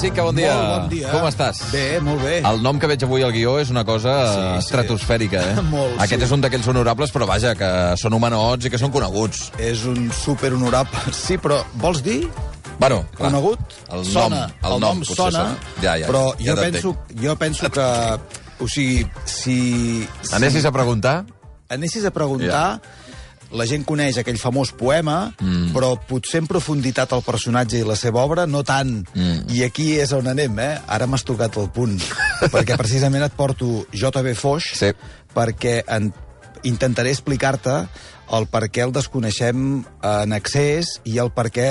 Sica, bon dia. Molt bon dia. Com estàs? Bé, molt bé. El nom que veig avui al guió és una cosa Sí, sí, sí. estratosfèrica, eh? Molt, Aquest sí. és un d'aquells honorables, però vaja, que són humanots i que són coneguts. És un super honorable. Sí, però vols dir Bueno, clar. conegut? El sona. nom, el el nom nom sona, sona. Ja, ja, però ja jo, penso, jo penso que... O sigui, si... si Anessis a preguntar? anessis a preguntar, la gent coneix aquell famós poema, mm. però potser en profunditat el personatge i la seva obra no tant. Mm. I aquí és on anem, eh? Ara m'has tocat el punt. perquè precisament et porto J.B. Foix, Sí. perquè en, intentaré explicar-te el per què el desconeixem en excés i el per què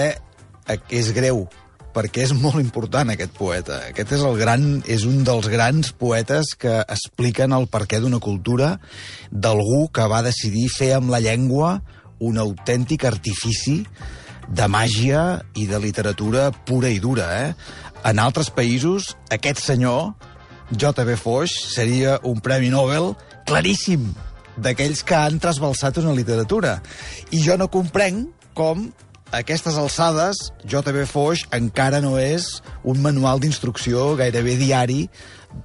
és greu perquè és molt important aquest poeta. Aquest és el gran és un dels grans poetes que expliquen el perquè d'una cultura d'algú que va decidir fer amb la llengua un autèntic artifici de màgia i de literatura pura i dura. Eh? En altres països, aquest senyor, J.B. Foix, seria un Premi Nobel claríssim d'aquells que han trasbalsat una literatura. I jo no comprenc com a aquestes alçades J.B. Foix encara no és un manual d'instrucció gairebé diari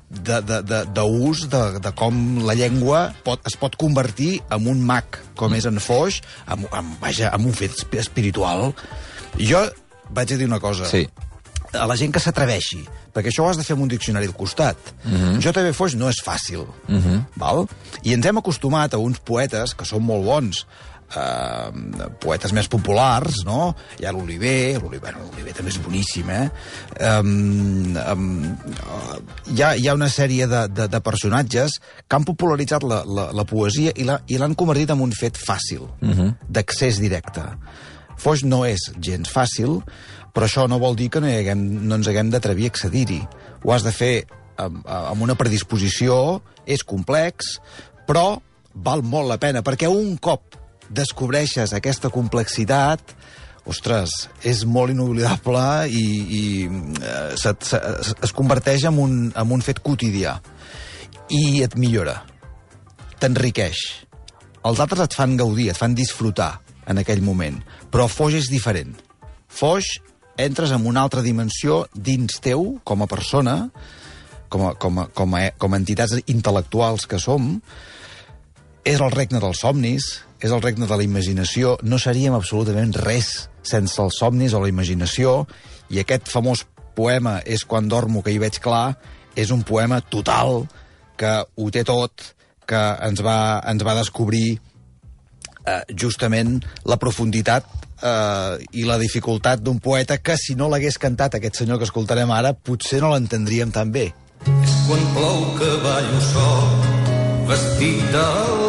d'ús de, de, d'ús de, de com la llengua pot, es pot convertir en un mag, com és en Foix, en, en, vaja, en un fet esp- espiritual. Jo vaig a dir una cosa Sí. a la gent que s'atreveixi, perquè això ho has de fer amb un diccionari al costat. Uh -huh. JB Foix no és fàcil, uh -huh. val? I ens hem acostumat a uns poetes que són molt bons, eh, poetes més populars, no? Hi ha l'Oliver, l'Oliver, l'Oliver també és boníssim, eh? Um, um, hi, ha, hi ha una sèrie de, de, de personatges que han popularitzat la, la, la poesia i l'han convertit en un fet fàcil, uh -huh. d'accés directe. Foix no és gens fàcil, però això no vol dir que no, hi haguem, no ens haguem d'atrevir a accedir-hi. Ho has de fer amb, amb una predisposició, és complex, però val molt la pena, perquè un cop descobreixes aquesta complexitat, ostres, és molt inoblidable i, i eh, se, se, es converteix en un, en un fet quotidià. I et millora, t'enriqueix. Els altres et fan gaudir, et fan disfrutar en aquell moment. Però Foix és diferent. Foix entres en una altra dimensió dins teu, com a persona, com a, com a, com a, com a entitats intel·lectuals que som, és el regne dels somnis, és el regne de la imaginació. No seríem absolutament res sense els somnis o la imaginació. I aquest famós poema, És quan dormo que hi veig clar, és un poema total, que ho té tot, que ens va, ens va descobrir eh, justament la profunditat eh, i la dificultat d'un poeta que, si no l'hagués cantat aquest senyor que escoltarem ara, potser no l'entendríem tan bé. És quan plou que ballo sol, vestit d'algues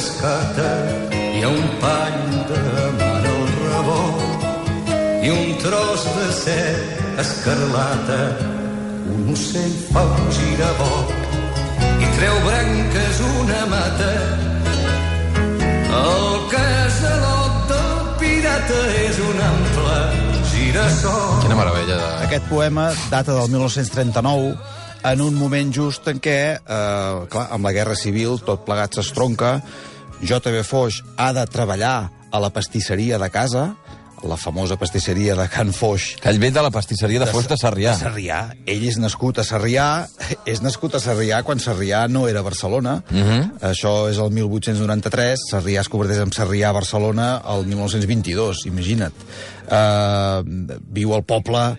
escata, hi ha un pany de mar al rebot i un tros de cel escarlata, un ocell fa un girabot i treu branques una mata. El casalot del pirata és un ample. Quina meravella. De... Aquest poema data del 1939, en un moment just en què, eh, clar, amb la Guerra Civil, tot plegat s'estronca, J.B. Foix ha de treballar a la pastisseria de casa, la famosa pastisseria de Can Foix, Que ell ve de la pastisseria de Foix de Sarrià. de Sarrià. Ell és nascut a Sarrià, és nascut a Sarrià quan Sarrià no era Barcelona. Uh -huh. Això és el 1893, Sarrià es converteix en Sarrià a Barcelona el 1922, imagina't. Uh, viu al poble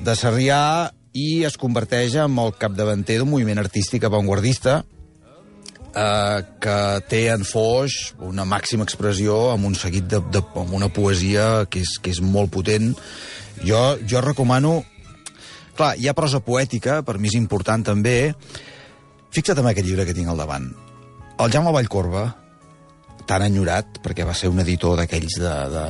de Sarrià i es converteix en el capdavanter d'un moviment artístic avantguardista eh, que té en Foix una màxima expressió amb un seguit de, de amb una poesia que és, que és molt potent. Jo, jo recomano... Clar, hi ha prosa poètica, per mi és important també. Fixa't en aquest llibre que tinc al davant. El Jaume Vallcorba, tan enyorat, perquè va ser un editor d'aquells de, de,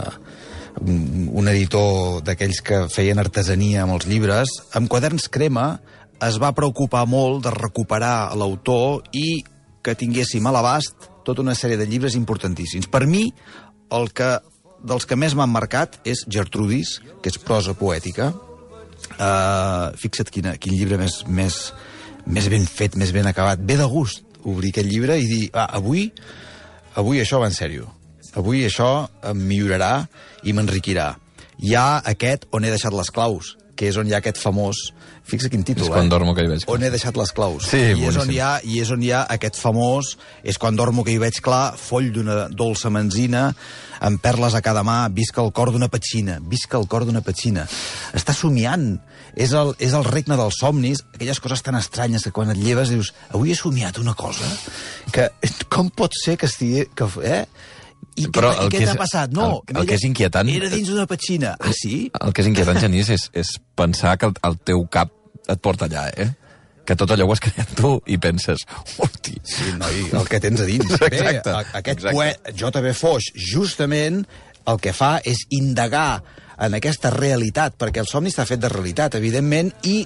un, editor d'aquells que feien artesania amb els llibres, amb quaderns crema es va preocupar molt de recuperar l'autor i que tinguéssim a l'abast tota una sèrie de llibres importantíssims. Per mi, el que dels que més m'han marcat és Gertrudis, que és prosa poètica. Uh, fixa't quina, quin llibre més, més, més ben fet, més ben acabat. Ve de gust obrir aquest llibre i dir, ah, avui, avui això va en sèrio. Avui això em millorarà i m'enriquirà. Hi ha aquest on he deixat les claus, que és on hi ha aquest famós... Fixa quin títol, És quan eh? dormo que hi veig clar. On he deixat les claus. Sí, I és, on hi ha, I és on hi ha aquest famós... És quan dormo que hi veig clar, foll d'una dolça menzina, amb perles a cada mà, visca el cor d'una petxina, visca el cor d'una petxina. Està somiant. És el, és el regne dels somnis, aquelles coses tan estranyes que quan et lleves dius avui he somiat una cosa que com pot ser que estigui... Que, eh? I Però què, què que t'ha passat? No, el- el que és inquietant- Era dins d'una petxina. Ah, sí? El que és inquietant, Genís, és, és pensar que el, el teu cap et porta allà, eh? Que tot allò ho has creat tu i penses, hosti, Sí, noi, el que tens a dins. Exacte, Bé, a- aquest exacte. poet, J.B. Foix, justament el que fa és indagar en aquesta realitat, perquè el somni està fet de realitat, evidentment, i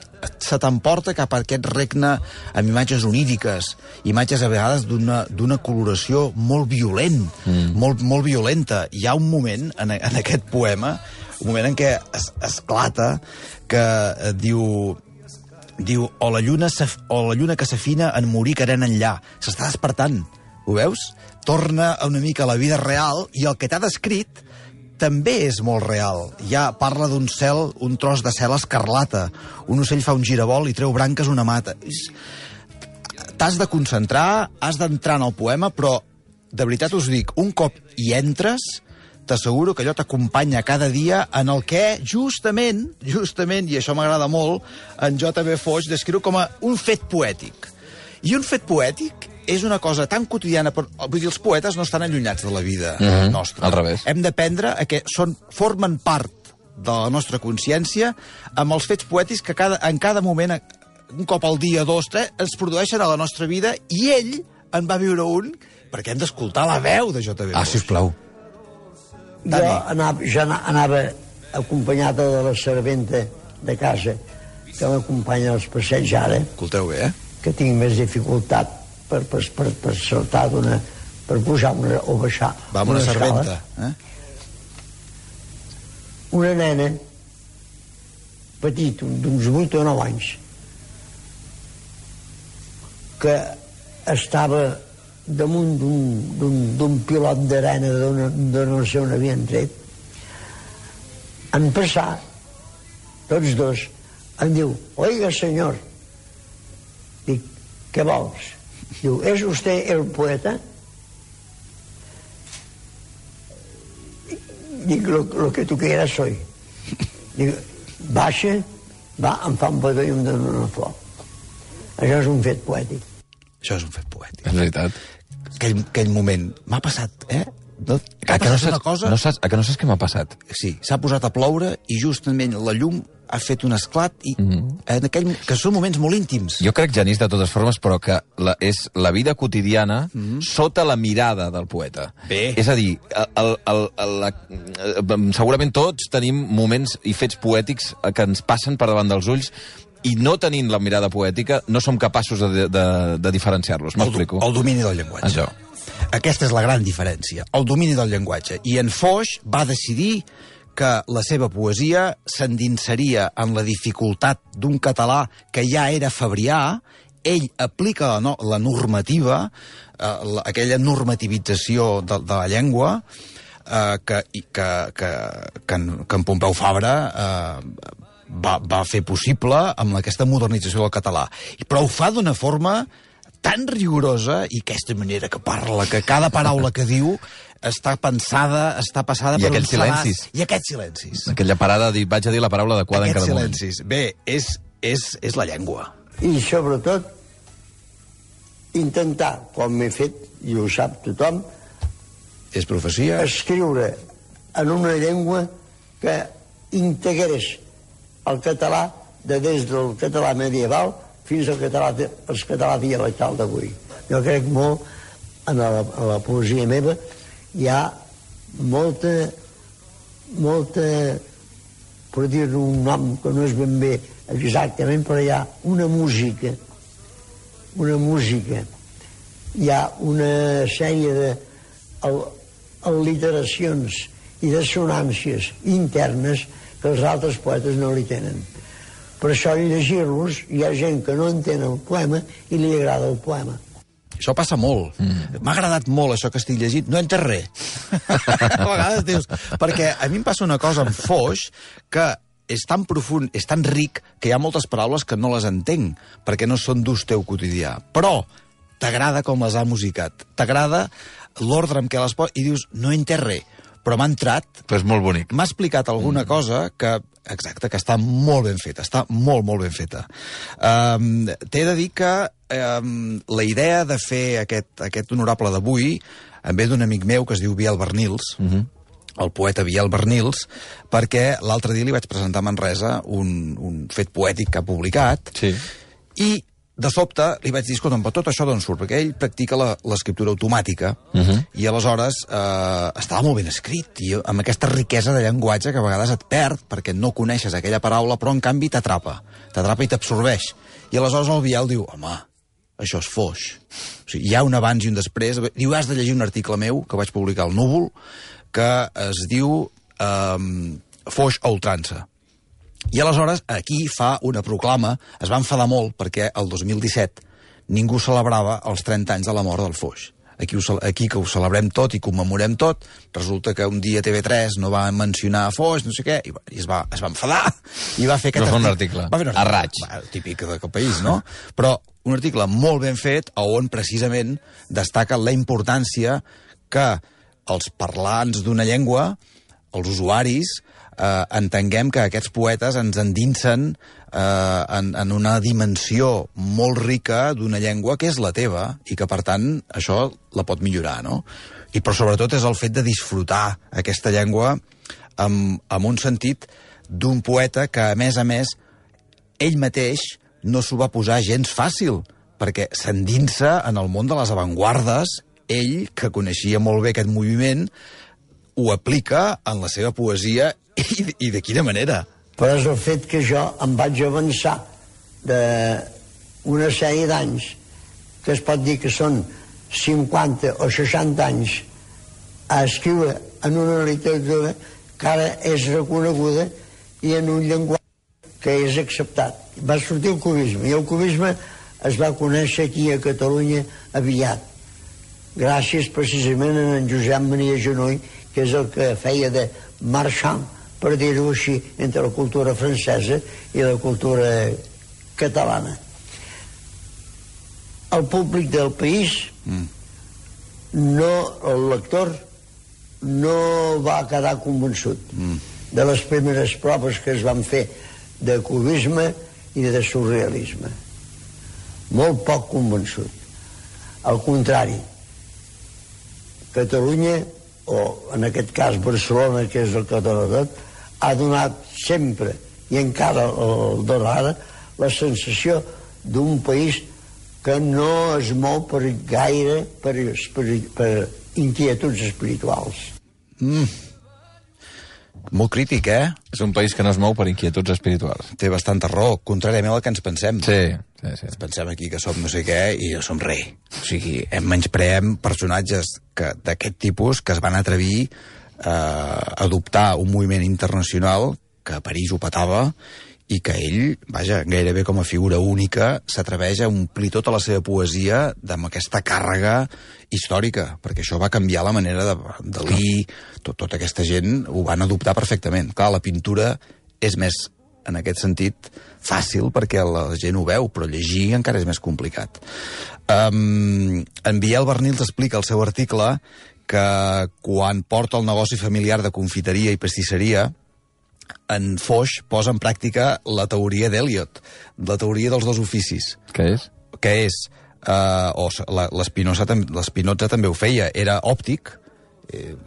se t'emporta cap a aquest regne amb imatges oníriques, imatges a vegades d'una d'una coloració molt violent, mm. molt, molt violenta. Hi ha un moment en, en aquest poema, un moment en què es, esclata, que eh, diu diu, o la lluna, o la lluna que s'afina en morir querent enllà. S'està despertant, ho veus? Torna una mica a la vida real i el que t'ha descrit també és molt real. Ja parla d'un cel, un tros de cel escarlata. Un ocell fa un girabol i treu branques una mata. T'has de concentrar, has d'entrar en el poema, però de veritat us dic, un cop hi entres, t'asseguro que allò t'acompanya cada dia en el que, justament, justament, i això m'agrada molt, en J.B. Foix descriu com a un fet poètic. I un fet poètic és una cosa tan quotidiana, però, vull dir, els poetes no estan allunyats de la vida Mhm, nostra. al revés. Hem d'aprendre que són, formen part de la nostra consciència amb els fets poètics que cada, en cada moment, un cop al dia, dos, tres, ens produeixen a la nostra vida i ell en va viure un perquè hem d'escoltar la veu de J.B. ah, sisplau. Jo Dani. anava, jo ana- anava acompanyada de la serventa de casa que m'acompanya als passeigs ara, Escolteu bé, eh? que tinc més dificultat per, per, per, per saltar d'una per pujar una, o baixar Va amb una escala. serventa. Eh? Una nena petit, un- d'uns 8 o 9 anys, que estava damunt d'un- pilot d'arena d'on de no sé on havien tret, en passar, tots dos, em diu, oiga, senyor, dic, què vols? Diu, ¿es usted el poeta? Dic, lo, lo que tu quieras soy. Dic, baixa, va, em fa un petó i em dona una flor. Això és un fet poètic. Això és un fet poètic. És veritat. Aquell, aquell moment. M'ha passat, eh? No, A que no saps, una cosa... no saps, a que no saps què m'ha passat? Sí, s'ha posat a ploure i justament la llum ha fet un esclat i mm -hmm. en aquell, que són moments molt íntims. Jo crec, Genís, de totes formes, però que la, és la vida quotidiana mm -hmm. sota la mirada del poeta. Bé. És a dir, el, el, el, la, segurament tots tenim moments i fets poètics eh, que ens passen per davant dels ulls i no tenint la mirada poètica no som capaços de, de, de diferenciar-los. el, M'explico? el domini del llenguatge. Això. Aquesta és la gran diferència, el domini del llenguatge. I en Foix va decidir que la seva poesia s'endinsaria en la dificultat d'un català que ja era fabrià, ell aplica la, no, la normativa, eh, la, aquella normativització de, de la llengua, eh, que, i que, que, que, en, que en Pompeu Fabra eh, va, va fer possible amb aquesta modernització del català. Però ho fa d'una forma tan rigorosa i aquesta manera que parla, que cada paraula que diu està pensada, està passada I per aquells un silencis. I aquests silencis. Aquella parada, de dir, vaig a dir la paraula adequada en Aquests cada moment. silencis. Bé, és, és, és la llengua. I sobretot intentar, com m'he fet, i ho sap tothom, És profecia. escriure en una llengua que integrés el català de des del català medieval fins al català, al català dialectal d'avui. Jo crec molt en la, en la poesia meva hi ha molta molta per dir un nom que no és ben bé exactament, però hi ha una música una música hi ha una sèrie de al- al·literacions i dissonàncies internes que els altres poetes no li tenen. Per això, llegir-los, hi ha gent que no entén el poema i li agrada el poema. Això passa molt. Mm. M'ha agradat molt això que estic llegint. No he entès res. a vegades dius... Perquè a mi em passa una cosa amb Foix que és tan profund, és tan ric, que hi ha moltes paraules que no les entenc, perquè no són d'ús teu quotidià. Però t'agrada com les ha musicat, t'agrada l'ordre amb què les posa, i dius, no he entès res, però m'ha entrat, Però és molt bonic. m'ha explicat alguna cosa que, exacte, que està molt ben feta, està molt, molt ben feta. Um, T'he de dir que um, la idea de fer aquest, aquest honorable d'avui em ve d'un amic meu que es diu Biel Bernils, uh -huh el poeta Biel Bernils, perquè l'altre dia li vaig presentar a Manresa un, un fet poètic que ha publicat, Sí. i de sobte li vaig dir, escolta'm, però tot això d'on surt? Perquè ell practica la- l'escriptura automàtica uh -huh. i aleshores eh, estava molt ben escrit i amb aquesta riquesa de llenguatge que a vegades et perd perquè no coneixes aquella paraula però en canvi t'atrapa, t'atrapa i t'absorbeix. I aleshores el Biel diu, home, això és foix. O sigui, hi ha un abans i un després. Diu, has de llegir un article meu que vaig publicar al Núvol que es diu eh, Foix a ultrança. I aleshores aquí fa una proclama, es va enfadar molt perquè el 2017 ningú celebrava els 30 anys de la mort del Foix. Aquí, ho, aquí que ho celebrem tot i commemorem tot, resulta que un dia TV3 no va mencionar Foix, no sé què, i, i es, va, es va enfadar i va fer aquest Va fer un article. Va fer un A raig. Va, típic del país, no? Però un article molt ben fet on precisament destaca la importància que els parlants d'una llengua, els usuaris, eh, entenguem que aquests poetes ens endinsen eh, en, en una dimensió molt rica d'una llengua que és la teva i que, per tant, això la pot millorar, no? I, però sobretot és el fet de disfrutar aquesta llengua amb, amb un sentit d'un poeta que, a més a més, ell mateix no s'ho va posar gens fàcil, perquè s'endinsa en el món de les avantguardes, ell, que coneixia molt bé aquest moviment, ho aplica en la seva poesia i, i de quina manera. però és el fet que jo em vaig avançar d'una sèrie d'anys que es pot dir que són 50 o 60 anys a escriure en una literatura que ara és reconeguda i en un llenguatge que és acceptat. Va sortir el cubisme i el cubisme es va conèixer aquí a Catalunya aviat gràcies precisament a en Josep Maria Genoll, que és el que feia de marxant, per dir-ho així, entre la cultura francesa i la cultura catalana. El públic del país, mm. no, el lector, no va quedar convençut mm. de les primeres proves que es van fer de cubisme i de surrealisme. Molt poc convençut. Al contrari, Catalunya, o en aquest cas Barcelona, que és el que dona tot, ha donat sempre, i encara el dona ara, la sensació d'un país que no es mou per gaire per, per, per inquietuds espirituals. Molt crític, eh? És un país que no es mou per inquietuds espirituals. Té bastanta raó, contràriament al que ens pensem. Sí, sí, sí. Ens pensem aquí que som no sé què i no som rei. O sigui, hem menyspreem personatges que- d'aquest tipus que es van atrevir eh, a adoptar un moviment internacional que a París ho petava i que ell, vaja, gairebé com a figura única, s'atreveix a omplir tota la seva poesia amb aquesta càrrega històrica, perquè això va canviar la manera de Dalí, tot, tota aquesta gent ho van adoptar perfectament. Clar, la pintura és més, en aquest sentit, fàcil perquè la gent ho veu, però llegir encara és més complicat. Um, en Biel Bernils explica al seu article que quan porta el negoci familiar de confiteria i pastisseria, en Foix posa en pràctica la teoria d'Eliot, la teoria dels dos oficis, Què és? que és, eh, o l'Espinoza també ho feia, era òptic,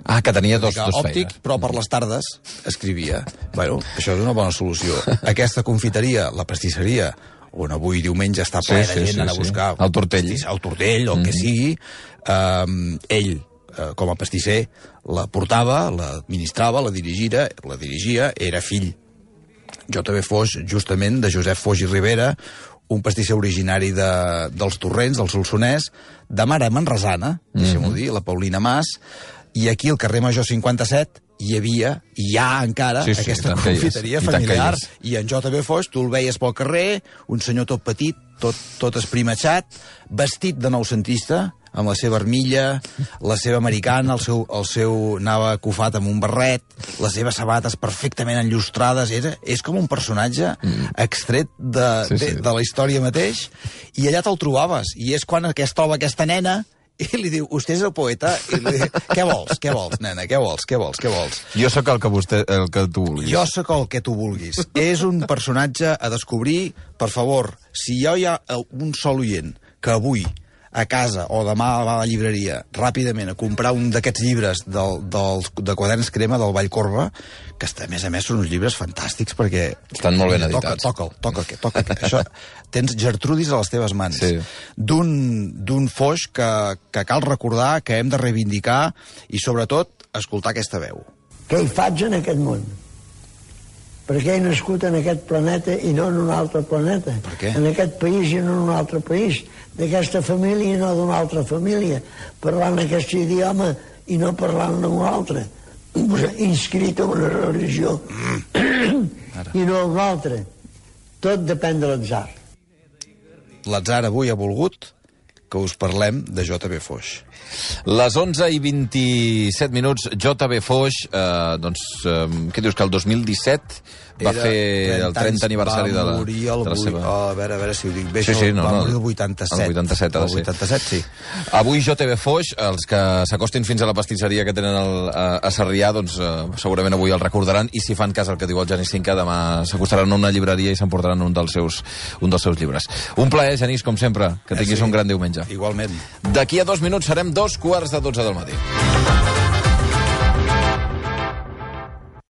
Ah, que tenia dos, dos òptic, feines. però per les tardes escrivia. Bueno, això és una bona solució. Aquesta confiteria, la pastisseria, on avui diumenge està ple Sí, de sí, gent sí, anar a sí. buscar... El Tortell. pastís- El tortell, o el que sigui. Um, ell, eh, com a pastisser, la portava, l'administrava, la dirigia, la dirigia, era fill J.B. Foix, justament, de Josep Foix i Rivera, un pastisser originari de, dels Torrents, del Solsonès, de mare manresana, deixem-ho Mhm. dir, la Paulina Mas, i aquí al carrer Major 57 hi havia, i hi ha encara, Sí, sí, aquesta i és, confiteria i familiar. és. I en J.B. Foix, tu el veies pel carrer, un senyor tot petit, tot, tot esprimatxat, vestit de noucentista, amb la seva armilla, la seva americana, el seu, el seu anava cofat amb un barret, les seves sabates perfectament enllustrades, era, és com un personatge mm. extret de, Sí, sí, de, de la història mateix, i allà te'l trobaves, i és quan es troba aquesta nena, i li diu, vostè és el poeta? I li diu, què vols, què vols, nena, què vols, què vols, què vols? Jo sóc el que, vostè, el que tu vulguis. Jo sóc el que tu vulguis. és un personatge a descobrir. Per favor, si jo hi ha un sol oient que avui a casa o demà va a la llibreria ràpidament a comprar un d'aquests llibres del, del, de quaderns crema del Vallcorba, que està, a més a més són uns llibres fantàstics perquè... Estan molt ben toca, editats. Toca'l, toca'l, que toca, que això... Tens Gertrudis a les teves mans. Sí. D'un d'un foix que, que cal recordar, que hem de reivindicar i, sobretot, escoltar aquesta veu. Què hi faig en aquest món? Per què he nascut en aquest planeta i no en un altre planeta? Per què? En aquest país i no en un altre país. D'aquesta família i no d'una altra família. Parlant aquest idioma i no parlant d'un altre. Inscrit en una religió i no en una altra. Tot depèn de l'atzar. L'atzar avui ha volgut que us parlem de JB Foix. Les 11 i 27 minuts, JB Foix, eh, doncs, eh, què dius, que el 2017 va Era fer el 30 30 anys, aniversari de la, el de la seva... oh, a veure, a veure si ho dic bé, Sí, sí, no, va no, morir el 87. el 87 ha de el ser. 87, sí. Avui JB Foix, els que s'acostin fins a la pastisseria que tenen el, a, a Sarrià, doncs eh, segurament avui el recordaran i si fan cas al que diu el Genís Cinca, demà s'acostaran a una llibreria i s'emportaran un, dels seus, un dels seus llibres. Un plaer, Genís, com sempre, que tinguis sí. un gran diumenge. Igualment. D'aquí a dos minuts serem dos quarts de dotze del matí.